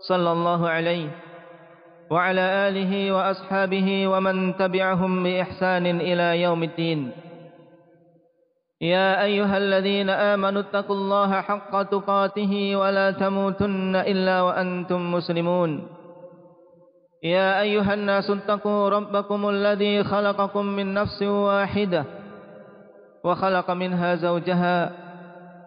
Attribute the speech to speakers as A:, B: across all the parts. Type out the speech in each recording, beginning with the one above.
A: صلى الله عليه وعلى آله وأصحابه ومن تبعهم بإحسان إلى يوم الدين. يا أيها الذين آمنوا اتقوا الله حق تقاته ولا تموتن إلا وأنتم مسلمون. يا أيها الناس اتقوا ربكم الذي خلقكم من نفس واحدة وخلق منها زوجها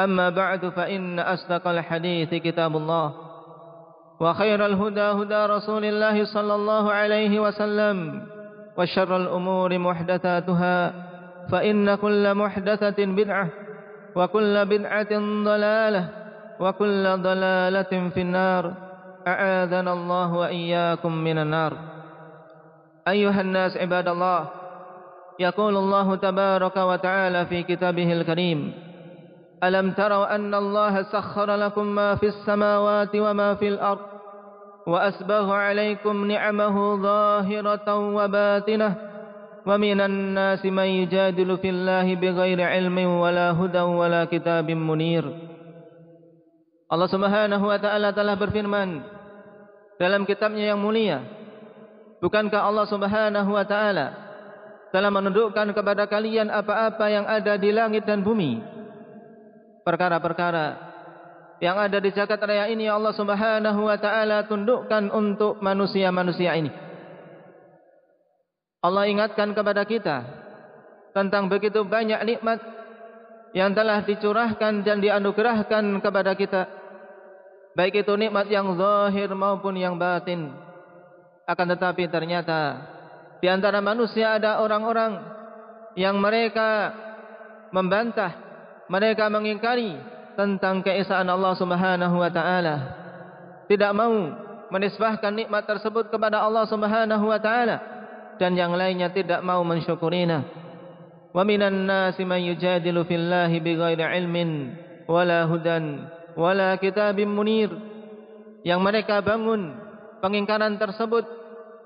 A: أما بعد فإن أصدق الحديث كتاب الله وخير الهدى هدى رسول الله صلى الله عليه وسلم وشر الأمور محدثاتها فإن كل محدثة بدعة وكل بدعة ضلالة وكل ضلالة في النار. أعاذنا الله وإياكم من النار. أيها الناس عباد الله يقول الله تبارك وتعالى في كتابه الكريم ألم تروا أن الله سخر لكم ما في السماوات وما في الأرض وأسبغ عليكم نعمه ظاهرة وباطنة ومن الناس من يجادل في الله بغير علم ولا هدى ولا كتاب منير Allah Subhanahu wa taala telah berfirman dalam kitabnya yang mulia Bukankah Allah Subhanahu wa taala telah menundukkan kepada kalian apa-apa yang ada di langit dan bumi perkara-perkara yang ada di jagat raya ini Allah Subhanahu wa taala tundukkan untuk manusia-manusia ini. Allah ingatkan kepada kita tentang begitu banyak nikmat yang telah dicurahkan dan dianugerahkan kepada kita. Baik itu nikmat yang zahir maupun yang batin. Akan tetapi ternyata di antara manusia ada orang-orang yang mereka membantah mereka mengingkari tentang keesaan Allah Subhanahu wa taala. Tidak mau menisbahkan nikmat tersebut kepada Allah Subhanahu wa taala dan yang lainnya tidak mau mensyukurinya. Wa minan nasi man yujadilu fillahi bighairi ilmin wala hudan wala kitabim munir. Yang mereka bangun pengingkaran tersebut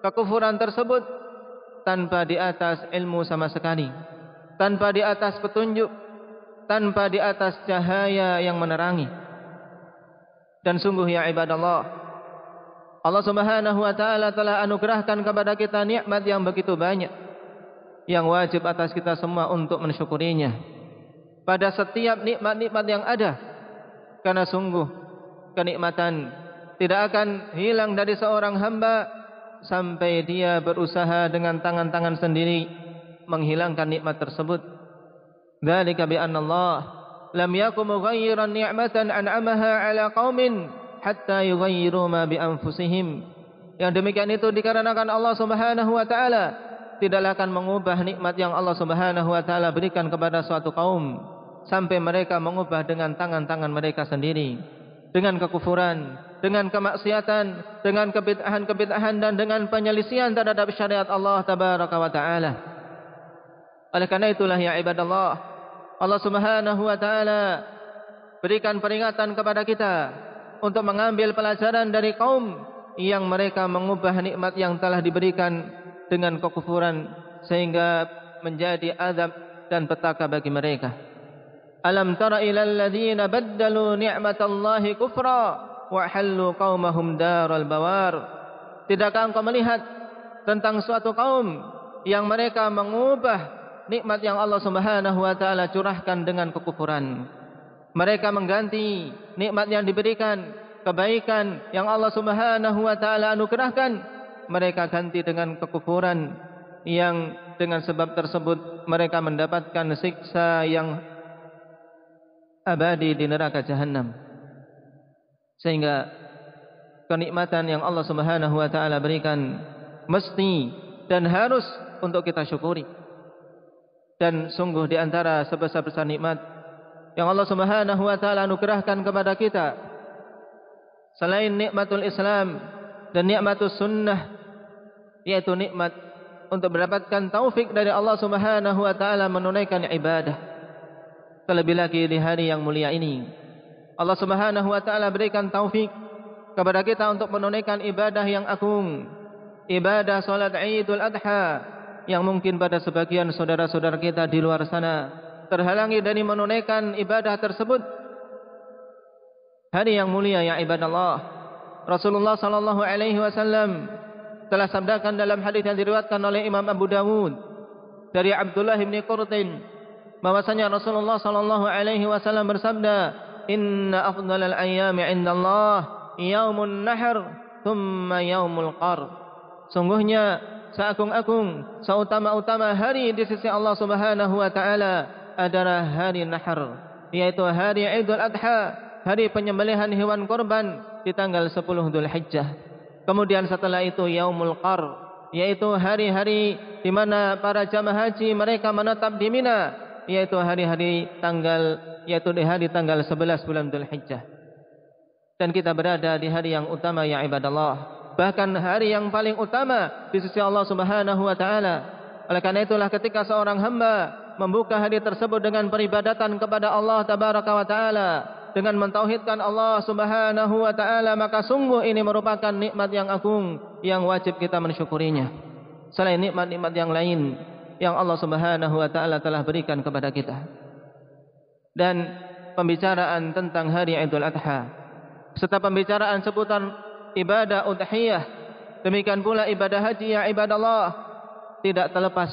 A: kekufuran tersebut tanpa di atas ilmu sama sekali tanpa di atas petunjuk tanpa di atas cahaya yang menerangi. Dan sungguh ya ibadallah Allah Subhanahu wa taala telah anugerahkan kepada kita nikmat yang begitu banyak yang wajib atas kita semua untuk mensyukurinya. Pada setiap nikmat-nikmat yang ada karena sungguh kenikmatan tidak akan hilang dari seorang hamba sampai dia berusaha dengan tangan-tangan sendiri menghilangkan nikmat tersebut anna Allah lam yakum mughayyiran ni'matan an'amaha 'ala qaumin hatta yughayyiru ma bi anfusihim yang demikian itu dikarenakan Allah Subhanahu wa taala tidaklah akan mengubah nikmat yang Allah Subhanahu wa taala berikan kepada suatu kaum sampai mereka mengubah dengan tangan-tangan mereka sendiri. Dengan kekufuran dengan kemaksiatan dengan kebid'ahan-kebid'ahan dan dengan penyelisihan terhadap syariat Allah tabaraka wa taala. Oleh karena itulah ya ibadallah Allah Subhanahu wa taala berikan peringatan kepada kita untuk mengambil pelajaran dari kaum yang mereka mengubah nikmat yang telah diberikan dengan kekufuran sehingga menjadi azab dan petaka bagi mereka. Alam tara ila alladhina baddalu ni'matallahi kufra wa halu qaumahum daral bawar. Tidakkah engkau melihat tentang suatu kaum yang mereka mengubah nikmat yang Allah Subhanahu wa taala curahkan dengan kekufuran. Mereka mengganti nikmat yang diberikan, kebaikan yang Allah Subhanahu wa taala anugerahkan, mereka ganti dengan kekufuran yang dengan sebab tersebut mereka mendapatkan siksa yang abadi di neraka jahanam. Sehingga kenikmatan yang Allah Subhanahu wa taala berikan mesti dan harus untuk kita syukuri dan sungguh di antara sebesar-besar nikmat yang Allah Subhanahu wa taala anugerahkan kepada kita selain nikmatul Islam dan nikmatus sunnah yaitu nikmat untuk mendapatkan taufik dari Allah Subhanahu wa taala menunaikan ibadah. Terlebih lagi di hari yang mulia ini Allah Subhanahu wa taala berikan taufik kepada kita untuk menunaikan ibadah yang agung ibadah salat Idul Adha yang mungkin pada sebagian saudara-saudara kita di luar sana terhalangi dari menunaikan ibadah tersebut. Hari yang mulia ya ibadah Allah. Rasulullah sallallahu alaihi wasallam telah sabdakan dalam hadis yang diriwayatkan oleh Imam Abu Dawud dari Abdullah bin Qurtin bahwasanya Rasulullah sallallahu alaihi wasallam bersabda, "Inna afdhalal ayyami 'indallah yaumun nahr, thumma yaumul qar." Sungguhnya seagung-agung, seutama-utama hari di sisi Allah Subhanahu wa taala adalah hari Nahr, yaitu hari Idul Adha, hari penyembelihan hewan korban di tanggal 10 Dzulhijjah. Kemudian setelah itu Yaumul Qar, yaitu hari-hari di mana para jamaah haji mereka menetap di Mina, yaitu hari-hari tanggal yaitu di hari tanggal 11 bulan Dzulhijjah. Dan kita berada di hari yang utama ya ibadallah bahkan hari yang paling utama di sisi Allah Subhanahu wa taala. Oleh karena itulah ketika seorang hamba membuka hari tersebut dengan peribadatan kepada Allah tabaraka wa taala dengan mentauhidkan Allah Subhanahu wa taala maka sungguh ini merupakan nikmat yang agung yang wajib kita mensyukurinya. Selain nikmat-nikmat yang lain yang Allah Subhanahu wa taala telah berikan kepada kita. Dan pembicaraan tentang hari Idul Adha serta pembicaraan seputar ibadah udhiyah. Demikian pula ibadah haji ya ibadah Allah tidak terlepas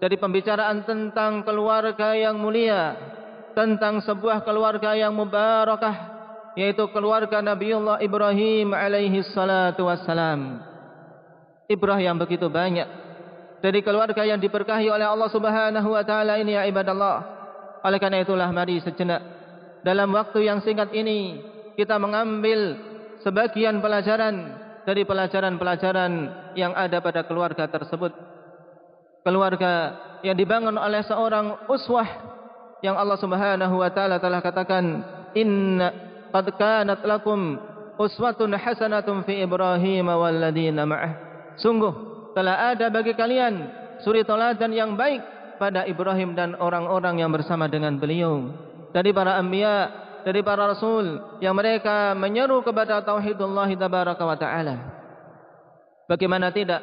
A: dari pembicaraan tentang keluarga yang mulia tentang sebuah keluarga yang mubarakah yaitu keluarga Nabiullah Ibrahim alaihi salatu wassalam. Ibrah yang begitu banyak. Dari keluarga yang diberkahi oleh Allah Subhanahu wa taala ini ya ibadah Allah oleh karena itulah mari sejenak. Dalam waktu yang singkat ini kita mengambil sebagian pelajaran dari pelajaran-pelajaran yang ada pada keluarga tersebut. Keluarga yang dibangun oleh seorang uswah yang Allah Subhanahu wa taala telah katakan inna qad kanat lakum uswatun hasanatun fi Ibrahim wal ladina ma'ah. Sungguh telah ada bagi kalian suri teladan yang baik pada Ibrahim dan orang-orang yang bersama dengan beliau dari para anbiya dari para rasul yang mereka menyeru kepada tauhidullah tabaraka wa taala. Bagaimana tidak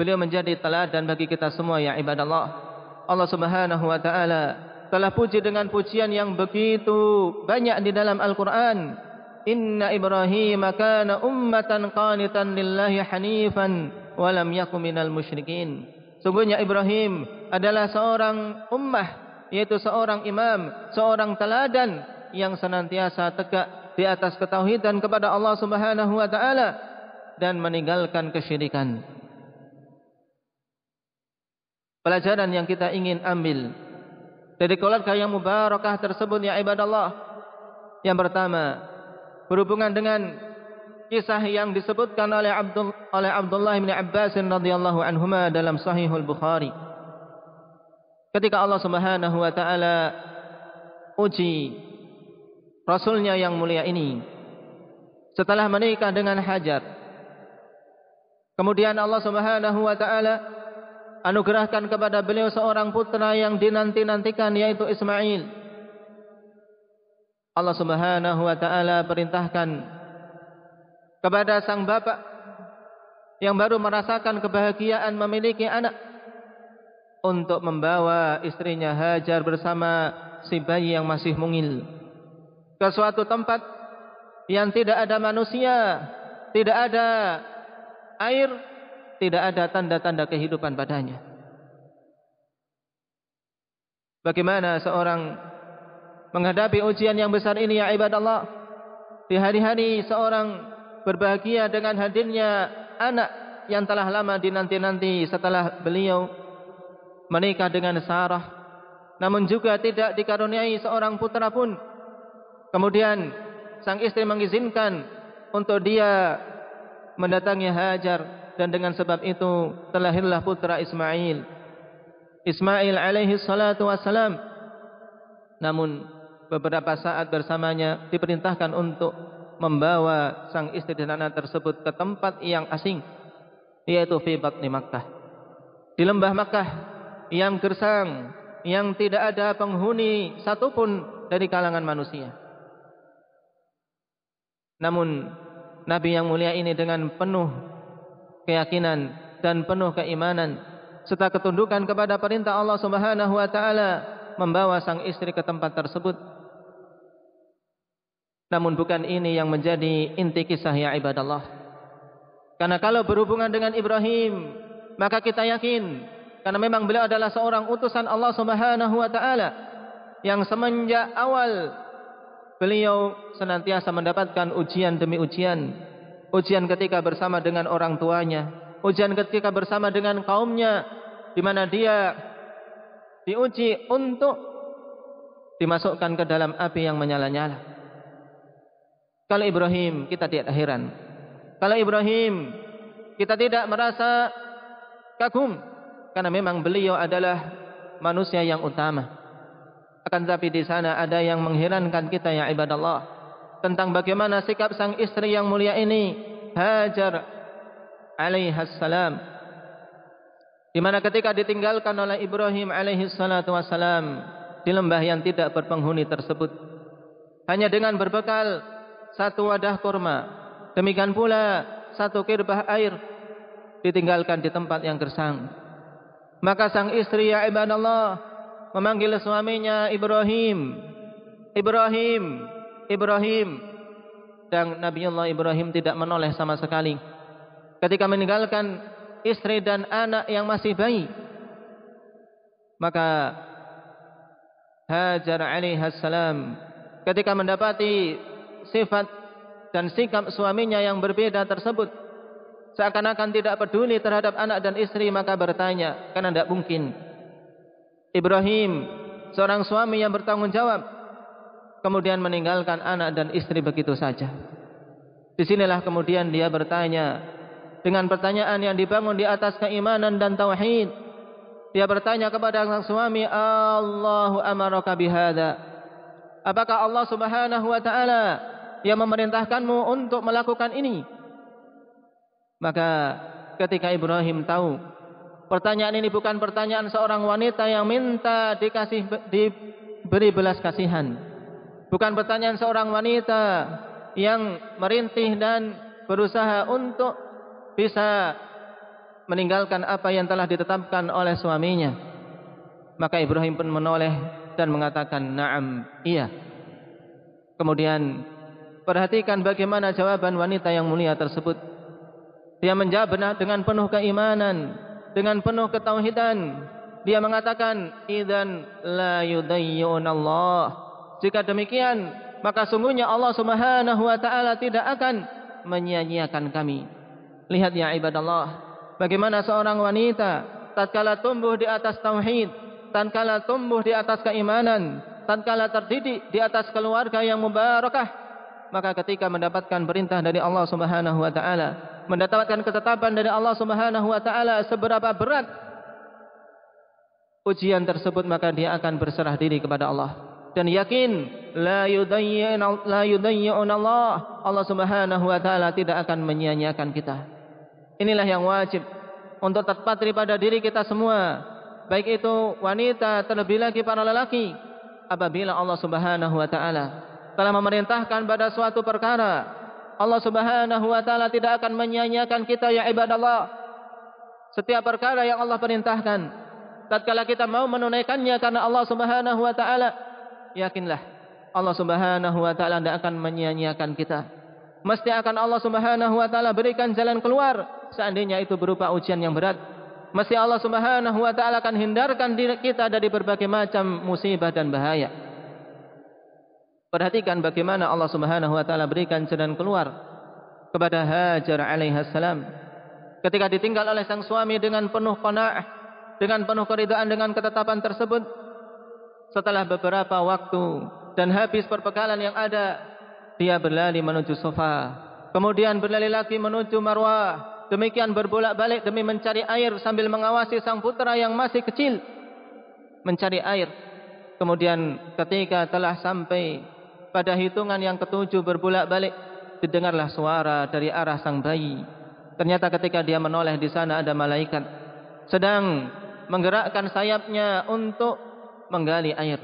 A: beliau menjadi teladan bagi kita semua ya ibadallah. Allah Subhanahu wa taala telah puji dengan pujian yang begitu banyak di dalam Al-Qur'an. Inna Ibrahim kana ummatan qanitan lillahi hanifan wa lam yakun minal musyrikin. Sungguhnya Ibrahim adalah seorang ummah yaitu seorang imam, seorang teladan yang senantiasa tegak di atas ketauhidan kepada Allah Subhanahu wa taala dan meninggalkan kesyirikan. Pelajaran yang kita ingin ambil dari keluarga yang mubarakah tersebut ya ibadallah. Yang pertama, berhubungan dengan kisah yang disebutkan oleh Abdul oleh Abdullah bin Abbas radhiyallahu anhuma dalam Sahihul Bukhari. Ketika Allah Subhanahu wa taala uji Rasulnya yang mulia ini setelah menikah dengan Hajar. Kemudian Allah Subhanahu wa taala anugerahkan kepada beliau seorang putra yang dinanti-nantikan yaitu Ismail. Allah Subhanahu wa taala perintahkan kepada sang bapak yang baru merasakan kebahagiaan memiliki anak untuk membawa istrinya Hajar bersama si bayi yang masih mungil ke suatu tempat yang tidak ada manusia, tidak ada air, tidak ada tanda-tanda kehidupan padanya. Bagaimana seorang menghadapi ujian yang besar ini ya ibadallah? Di hari-hari seorang berbahagia dengan hadirnya anak yang telah lama dinanti-nanti setelah beliau menikah dengan Sarah. Namun juga tidak dikaruniai seorang putra pun kemudian sang istri mengizinkan untuk dia mendatangi Hajar dan dengan sebab itu terlahirlah putra Ismail. Ismail alaihi salatu wassalam. Namun beberapa saat bersamanya diperintahkan untuk membawa sang istri dan anak tersebut ke tempat yang asing yaitu fi batni Makkah. Di lembah Makkah yang gersang yang tidak ada penghuni satupun dari kalangan manusia namun Nabi yang mulia ini dengan penuh keyakinan dan penuh keimanan serta ketundukan kepada perintah Allah Subhanahu wa taala membawa sang istri ke tempat tersebut namun bukan ini yang menjadi inti kisah ya ibadallah. Karena kalau berhubungan dengan Ibrahim, maka kita yakin karena memang beliau adalah seorang utusan Allah Subhanahu wa taala yang semenjak awal beliau senantiasa mendapatkan ujian demi ujian. Ujian ketika bersama dengan orang tuanya, ujian ketika bersama dengan kaumnya di mana dia diuji untuk dimasukkan ke dalam api yang menyala-nyala. Kalau Ibrahim kita tidak heran. Kalau Ibrahim kita tidak merasa kagum karena memang beliau adalah manusia yang utama. Akan tetapi di sana ada yang mengherankan kita ya ibadallah tentang bagaimana sikap sang istri yang mulia ini Hajar alaihi salam di mana ketika ditinggalkan oleh Ibrahim alaihi salatu wasalam di lembah yang tidak berpenghuni tersebut hanya dengan berbekal satu wadah kurma. Demikian pula satu kirbah air ditinggalkan di tempat yang gersang. Maka sang istri ya ibadallah memanggil suaminya Ibrahim. Ibrahim, Ibrahim. Dan Nabi Allah Ibrahim tidak menoleh sama sekali. Ketika meninggalkan istri dan anak yang masih bayi. Maka Hajar alaihissalam ketika mendapati sifat dan sikap suaminya yang berbeda tersebut seakan-akan tidak peduli terhadap anak dan istri maka bertanya karena tidak mungkin Ibrahim seorang suami yang bertanggung jawab kemudian meninggalkan anak dan istri begitu saja disinilah kemudian dia bertanya dengan pertanyaan yang dibangun di atas keimanan dan tauhid dia bertanya kepada sang suami Allahu amaraka bihada apakah Allah Subhanahu wa taala yang memerintahkanmu untuk melakukan ini. Maka ketika Ibrahim tahu pertanyaan ini bukan pertanyaan seorang wanita yang minta dikasih diberi belas kasihan. Bukan pertanyaan seorang wanita yang merintih dan berusaha untuk bisa meninggalkan apa yang telah ditetapkan oleh suaminya. Maka Ibrahim pun menoleh dan mengatakan, "Na'am, iya." Kemudian Perhatikan bagaimana jawaban wanita yang mulia tersebut. Dia menjawab dengan penuh keimanan, dengan penuh ketauhidan. Dia mengatakan, "Idzan la yudayyun Allah." Jika demikian, maka sungguhnya Allah Subhanahu wa taala tidak akan menyia-nyiakan kami. Lihat ya ibadallah, bagaimana seorang wanita tatkala tumbuh di atas tauhid, tatkala tumbuh di atas keimanan, tatkala terdidik di atas keluarga yang mubarakah, maka ketika mendapatkan perintah dari Allah Subhanahu wa taala, mendapatkan ketetapan dari Allah Subhanahu wa taala seberapa berat ujian tersebut maka dia akan berserah diri kepada Allah. Dan yakin la yudayyin la yudayyin Allah. Allah Subhanahu wa taala tidak akan menyia-nyiakan kita. Inilah yang wajib untuk terpatri pada diri kita semua, baik itu wanita terlebih lagi para lelaki apabila Allah Subhanahu wa taala telah memerintahkan pada suatu perkara, Allah Subhanahu wa taala tidak akan menyia-nyiakan kita ya ibadallah. Setiap perkara yang Allah perintahkan, tatkala kita mau menunaikannya karena Allah Subhanahu wa taala, yakinlah Allah Subhanahu wa taala tidak akan menyia-nyiakan kita. Mesti akan Allah Subhanahu wa taala berikan jalan keluar seandainya itu berupa ujian yang berat mesti Allah Subhanahu wa taala akan hindarkan diri kita dari berbagai macam musibah dan bahaya. Perhatikan bagaimana Allah Subhanahu wa taala berikan jalan keluar kepada Hajar alaihi salam ketika ditinggal oleh sang suami dengan penuh qanaah, dengan penuh keridaan dengan ketetapan tersebut. Setelah beberapa waktu dan habis perbekalan yang ada, dia berlari menuju sofa. Kemudian berlari lagi menuju Marwah demikian berbolak-balik demi mencari air sambil mengawasi sang putra yang masih kecil mencari air. Kemudian ketika telah sampai pada hitungan yang ketujuh berbolak-balik didengarlah suara dari arah sang bayi. Ternyata ketika dia menoleh di sana ada malaikat sedang menggerakkan sayapnya untuk menggali air.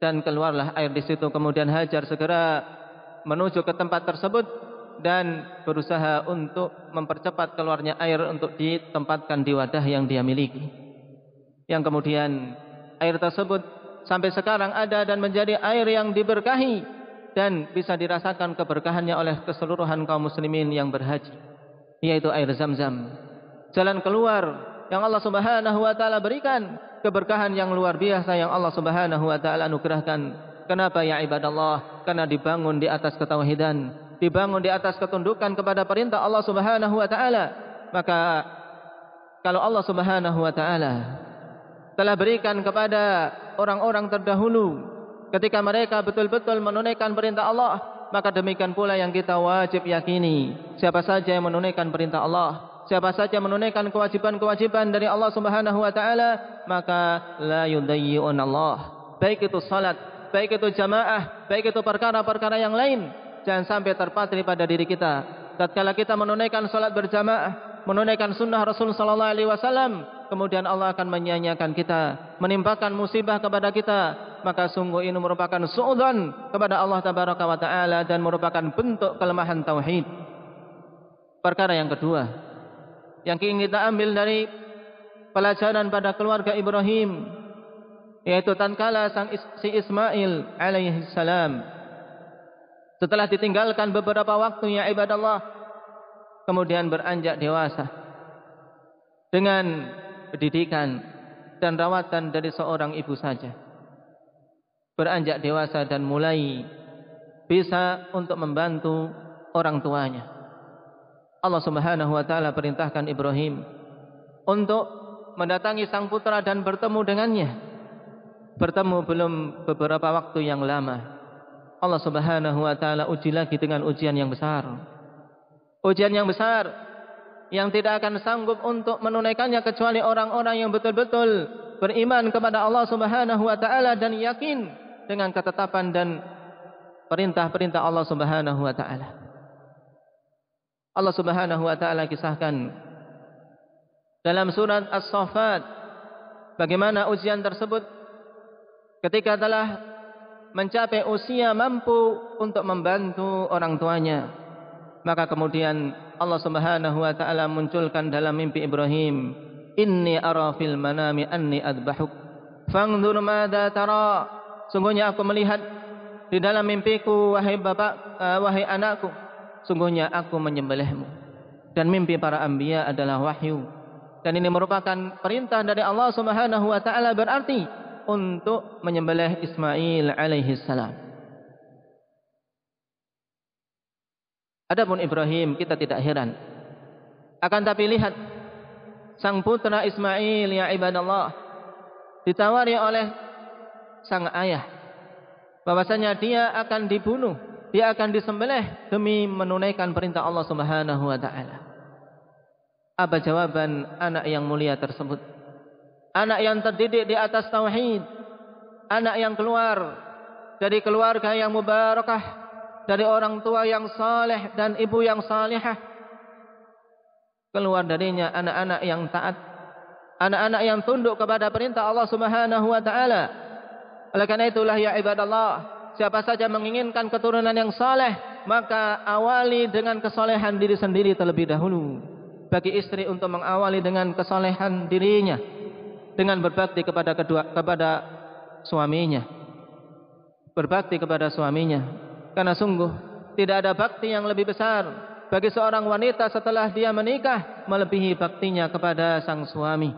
A: Dan keluarlah air di situ kemudian Hajar segera menuju ke tempat tersebut dan berusaha untuk mempercepat keluarnya air untuk ditempatkan di wadah yang dia miliki. Yang kemudian air tersebut sampai sekarang ada dan menjadi air yang diberkahi dan bisa dirasakan keberkahannya oleh keseluruhan kaum muslimin yang berhaji. Yaitu air zam-zam. Jalan keluar yang Allah subhanahu wa ta'ala berikan. Keberkahan yang luar biasa yang Allah subhanahu wa ta'ala anugerahkan. Kenapa ya ibadallah? Karena dibangun di atas ketauhidan dibangun di atas ketundukan kepada perintah Allah Subhanahu wa taala maka kalau Allah Subhanahu wa taala telah berikan kepada orang-orang terdahulu. Ketika mereka betul-betul menunaikan perintah Allah maka demikian pula yang kita wajib yakini. Siapa saja yang menunaikan perintah Allah siapa saja menunaikan kewajiban-kewajiban dari Allah Subhanahu wa taala maka la yudayyi'un Allah. Baik itu salat baik itu jamaah baik itu perkara-perkara yang lain jangan sampai terpatri pada diri kita. Tatkala kita menunaikan salat berjamaah, menunaikan sunnah Rasul sallallahu alaihi wasallam, kemudian Allah akan menyanyiakan kita, menimpakan musibah kepada kita, maka sungguh ini merupakan suudzon kepada Allah tabaraka wa taala dan merupakan bentuk kelemahan tauhid. Perkara yang kedua yang ingin kita ambil dari pelajaran pada keluarga Ibrahim yaitu tatkala sang si Ismail alaihi salam. Setelah ditinggalkan beberapa waktu ya ibadallah kemudian beranjak dewasa. Dengan pendidikan dan rawatan dari seorang ibu saja. Beranjak dewasa dan mulai bisa untuk membantu orang tuanya. Allah Subhanahu wa taala perintahkan Ibrahim untuk mendatangi sang putra dan bertemu dengannya. Bertemu belum beberapa waktu yang lama. Allah Subhanahu wa taala uji lagi dengan ujian yang besar. Ujian yang besar yang tidak akan sanggup untuk menunaikannya kecuali orang-orang yang betul-betul beriman kepada Allah Subhanahu wa taala dan yakin dengan ketetapan dan perintah-perintah Allah Subhanahu wa taala. Allah Subhanahu wa taala kisahkan dalam surat As-Saffat bagaimana ujian tersebut ketika telah mencapai usia mampu untuk membantu orang tuanya. Maka kemudian Allah Subhanahu wa taala munculkan dalam mimpi Ibrahim, "Inni ara fil manami anni adbahuk. Fangdur madza tara?" Sungguhnya aku melihat di dalam mimpiku wahai bapak uh, wahai anakku, sungguhnya aku menyembelihmu. Dan mimpi para anbiya adalah wahyu. Dan ini merupakan perintah dari Allah Subhanahu wa taala berarti untuk menyembelih Ismail alaihi salam. Adapun Ibrahim kita tidak heran. Akan tapi lihat sang putra Ismail ya ibadallah ditawari oleh sang ayah bahwasanya dia akan dibunuh, dia akan disembelih demi menunaikan perintah Allah Subhanahu wa taala. Apa jawaban anak yang mulia tersebut? anak yang terdidik di atas tauhid, anak yang keluar dari keluarga yang mubarakah, dari orang tua yang saleh dan ibu yang salihah. Keluar darinya anak-anak yang taat, anak-anak yang tunduk kepada perintah Allah Subhanahu wa taala. Oleh karena itulah ya ibadallah, siapa saja menginginkan keturunan yang saleh, maka awali dengan kesolehan diri sendiri terlebih dahulu. Bagi istri untuk mengawali dengan kesolehan dirinya dengan berbakti kepada kedua kepada suaminya. Berbakti kepada suaminya. Karena sungguh tidak ada bakti yang lebih besar bagi seorang wanita setelah dia menikah melebihi baktinya kepada sang suami.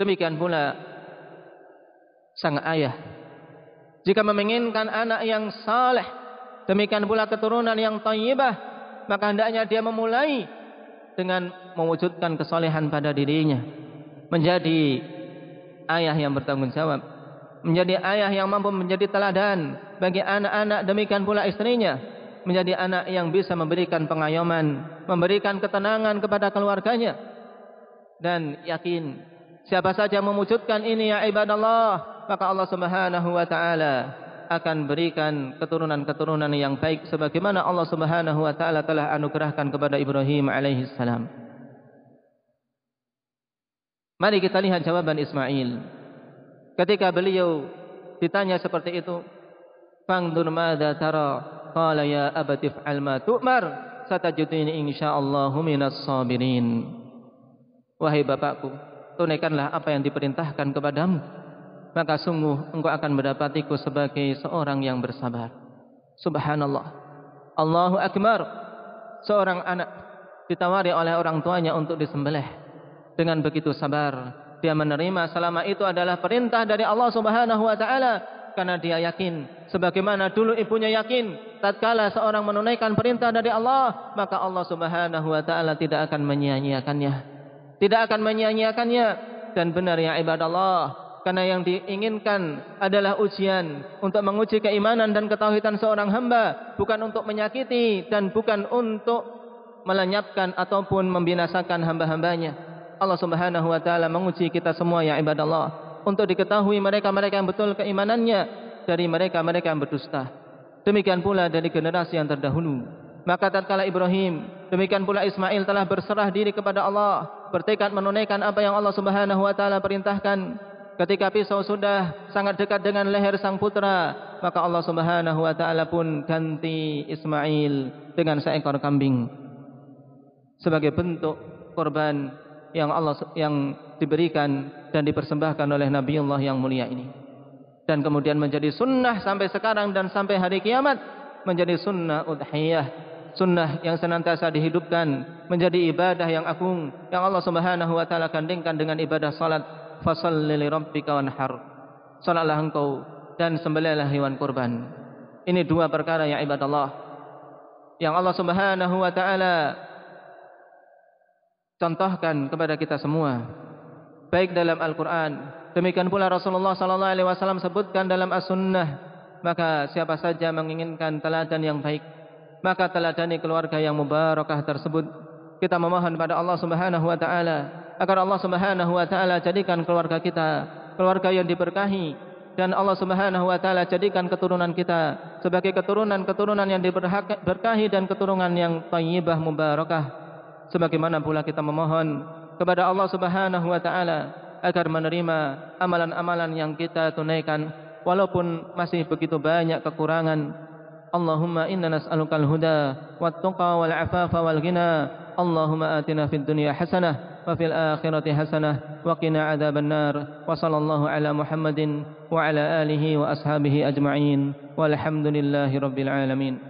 A: Demikian pula sang ayah jika menginginkan anak yang saleh, demikian pula keturunan yang thayyibah, maka hendaknya dia memulai dengan mewujudkan kesolehan pada dirinya. Menjadi ayah yang bertanggung jawab. Menjadi ayah yang mampu menjadi teladan bagi anak-anak demikian pula istrinya. Menjadi anak yang bisa memberikan pengayoman, memberikan ketenangan kepada keluarganya. Dan yakin siapa saja memujudkan ini ya ibadallah maka Allah Subhanahu wa taala akan berikan keturunan-keturunan yang baik sebagaimana Allah Subhanahu wa taala telah anugerahkan kepada Ibrahim alaihi salam. Mari kita lihat jawaban Ismail. Ketika beliau ditanya seperti itu, "Fangdur madza tara?" Qala ya abati fa'al ma tu'mar, satajudini insyaallah minas sabirin. Wahai bapakku, tunaikanlah apa yang diperintahkan kepadamu maka sungguh engkau akan mendapatiku sebagai seorang yang bersabar. Subhanallah. Allahu Akbar. Seorang anak ditawari oleh orang tuanya untuk disembelih. Dengan begitu sabar, dia menerima selama itu adalah perintah dari Allah Subhanahu wa taala. Karena dia yakin sebagaimana dulu ibunya yakin tatkala seorang menunaikan perintah dari Allah maka Allah Subhanahu wa taala tidak akan menyia-nyiakannya. Tidak akan menyia-nyiakannya. Dan benar ya ibadah Allah karena yang diinginkan adalah ujian untuk menguji keimanan dan ketauhidan seorang hamba bukan untuk menyakiti dan bukan untuk melenyapkan ataupun membinasakan hamba-hambanya Allah Subhanahu wa taala menguji kita semua ya ibadallah untuk diketahui mereka-mereka yang betul keimanannya dari mereka-mereka yang berdusta. Demikian pula dari generasi yang terdahulu. Maka tatkala Ibrahim demikian pula Ismail telah berserah diri kepada Allah bertekad menunaikan apa yang Allah Subhanahu wa taala perintahkan. Ketika pisau sudah sangat dekat dengan leher sang putra maka Allah Subhanahu wa taala pun ganti Ismail dengan seekor kambing sebagai bentuk korban yang Allah yang diberikan dan dipersembahkan oleh Nabi Allah yang mulia ini. Dan kemudian menjadi sunnah sampai sekarang dan sampai hari kiamat menjadi sunnah udhiyah sunnah yang senantiasa dihidupkan menjadi ibadah yang agung yang Allah Subhanahu wa taala gandingkan dengan ibadah salat. Fasalli li rabbika wanhar. Salatlah engkau dan sembelihlah hewan kurban. Ini dua perkara yang ibadah yang Allah Subhanahu wa taala contohkan kepada kita semua. Baik dalam Al-Qur'an. Demikian pula Rasulullah sallallahu alaihi wasallam sebutkan dalam As-Sunnah. Maka siapa saja menginginkan teladan yang baik maka teladani keluarga yang mubarakah tersebut. Kita memohon pada Allah Subhanahu wa taala agar Allah Subhanahu wa taala jadikan keluarga kita keluarga yang diberkahi. Dan Allah Subhanahu wa taala jadikan keturunan kita sebagai keturunan-keturunan yang diberkahi dan keturunan yang thayyibah mubarakah sebagaimana pula kita memohon kepada Allah Subhanahu wa taala agar menerima amalan-amalan yang kita tunaikan walaupun masih begitu banyak kekurangan. Allahumma inna nas'aluka al-huda wat tuqa wal afafa wal ghina. Allahumma atina fid dunya hasanah wa fil akhirati hasanah wa qina adhaban nar. Wa sallallahu ala Muhammadin wa ala alihi wa ashabihi ajma'in. Walhamdulillahirabbil alamin.